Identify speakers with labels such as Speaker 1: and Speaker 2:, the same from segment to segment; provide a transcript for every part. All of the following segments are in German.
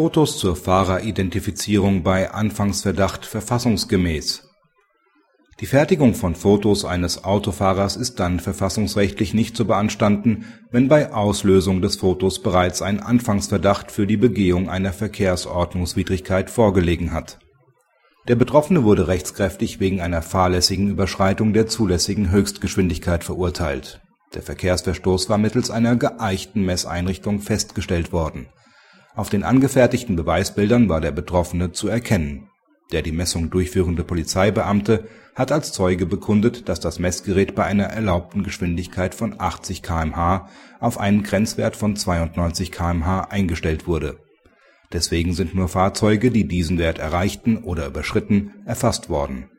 Speaker 1: Fotos zur Fahreridentifizierung bei Anfangsverdacht verfassungsgemäß Die Fertigung von Fotos eines Autofahrers ist dann verfassungsrechtlich nicht zu beanstanden, wenn bei Auslösung des Fotos bereits ein Anfangsverdacht für die Begehung einer Verkehrsordnungswidrigkeit vorgelegen hat. Der Betroffene wurde rechtskräftig wegen einer fahrlässigen Überschreitung der zulässigen Höchstgeschwindigkeit verurteilt. Der Verkehrsverstoß war mittels einer geeichten Messeinrichtung festgestellt worden auf den angefertigten Beweisbildern war der Betroffene zu erkennen. Der die Messung durchführende Polizeibeamte hat als Zeuge bekundet, dass das Messgerät bei einer erlaubten Geschwindigkeit von 80 km/h auf einen Grenzwert von 92 km/h eingestellt wurde. Deswegen sind nur Fahrzeuge, die diesen Wert erreichten oder überschritten, erfasst worden.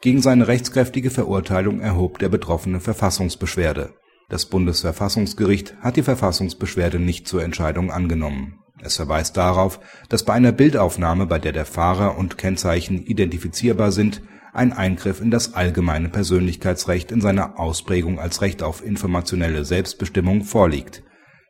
Speaker 1: Gegen seine rechtskräftige Verurteilung erhob der Betroffene Verfassungsbeschwerde. Das Bundesverfassungsgericht hat die Verfassungsbeschwerde nicht zur Entscheidung angenommen es verweist darauf, dass bei einer Bildaufnahme, bei der der Fahrer und Kennzeichen identifizierbar sind, ein Eingriff in das allgemeine Persönlichkeitsrecht in seiner Ausprägung als Recht auf informationelle Selbstbestimmung vorliegt.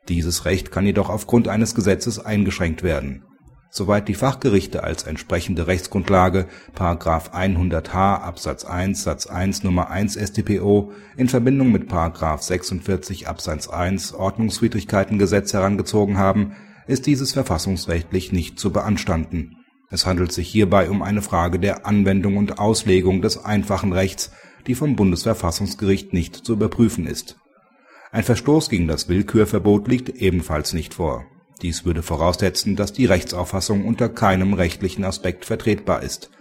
Speaker 1: Dieses Recht kann jedoch aufgrund eines Gesetzes eingeschränkt werden. Soweit die Fachgerichte als entsprechende Rechtsgrundlage § 100h Absatz 1 Satz 1 Nr. 1 StPO in Verbindung mit § 46 Absatz 1 Ordnungswidrigkeitengesetz herangezogen haben ist dieses verfassungsrechtlich nicht zu beanstanden. Es handelt sich hierbei um eine Frage der Anwendung und Auslegung des einfachen Rechts, die vom Bundesverfassungsgericht nicht zu überprüfen ist. Ein Verstoß gegen das Willkürverbot liegt ebenfalls nicht vor. Dies würde voraussetzen, dass die Rechtsauffassung unter keinem rechtlichen Aspekt vertretbar ist.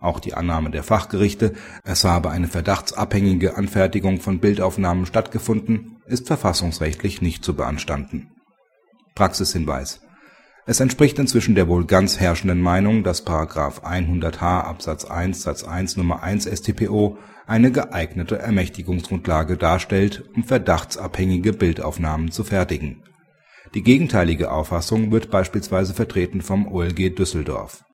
Speaker 1: Auch die Annahme der Fachgerichte, es habe eine verdachtsabhängige Anfertigung von Bildaufnahmen stattgefunden, ist verfassungsrechtlich nicht zu beanstanden Praxishinweis Es entspricht inzwischen der wohl ganz herrschenden Meinung, dass § 100h Absatz 1 Satz 1 Nr. 1 StPO eine geeignete Ermächtigungsgrundlage darstellt, um verdachtsabhängige Bildaufnahmen zu fertigen. Die gegenteilige Auffassung wird beispielsweise vertreten vom OLG Düsseldorf